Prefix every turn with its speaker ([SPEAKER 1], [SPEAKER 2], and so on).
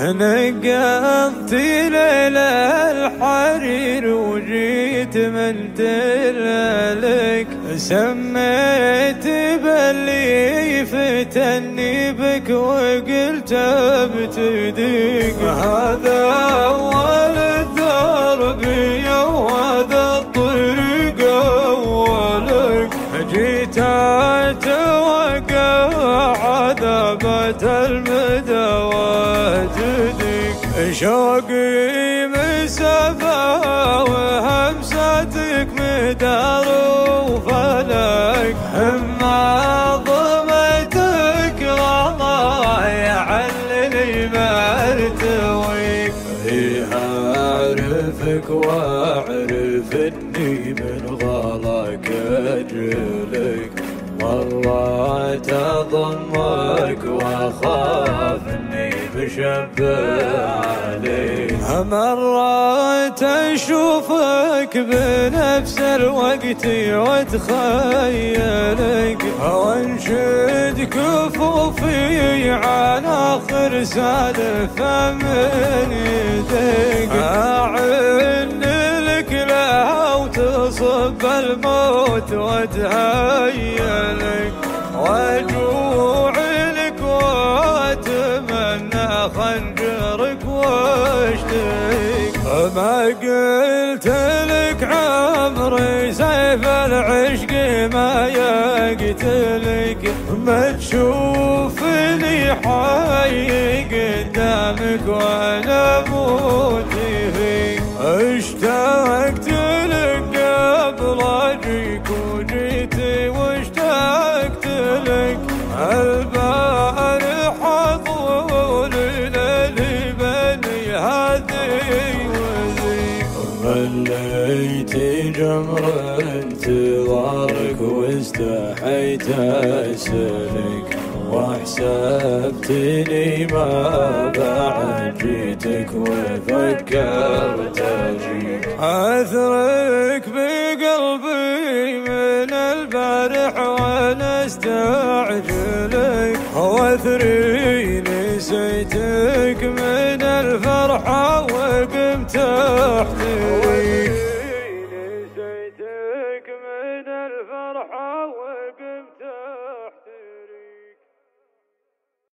[SPEAKER 1] نقضت ليل الحرير وجيت من لك سميت باللي فتني بك وقلت بتدق هذا أول الدرب وهذا الطريق أولك. جيت أتوقع عذابة المدى شوقي مسافة وهمساتك مدار وفلك. اما ضمتك والله يعلني مرتويك. فيها اعرفك واعرف اني من غلاك أجلك. مرات اضمك واخاف اني بشبه مرات أشوفك بنفس الوقت وأتخيلك. وانشد كفوفي على آخر سالفه من يدك أعن لك لها وتصب الموت واتهيلك واجوع ما قلت لك عمري سيف العشق ما يقتلك ما تشوفني حي قدامك وأنا موتي. فيك اشتقت لك قبل اجيك وجيت واشتقت لك. البارحه خليت جمر انتظارك واستحيت اسلك وحسبتني ما بعد جيتك وفكرت اجيك اثرك بقلبي من البارح وأنا استعجلك وثريني زيتك من الفرحة وقمت تحتي وثريني من الفرحة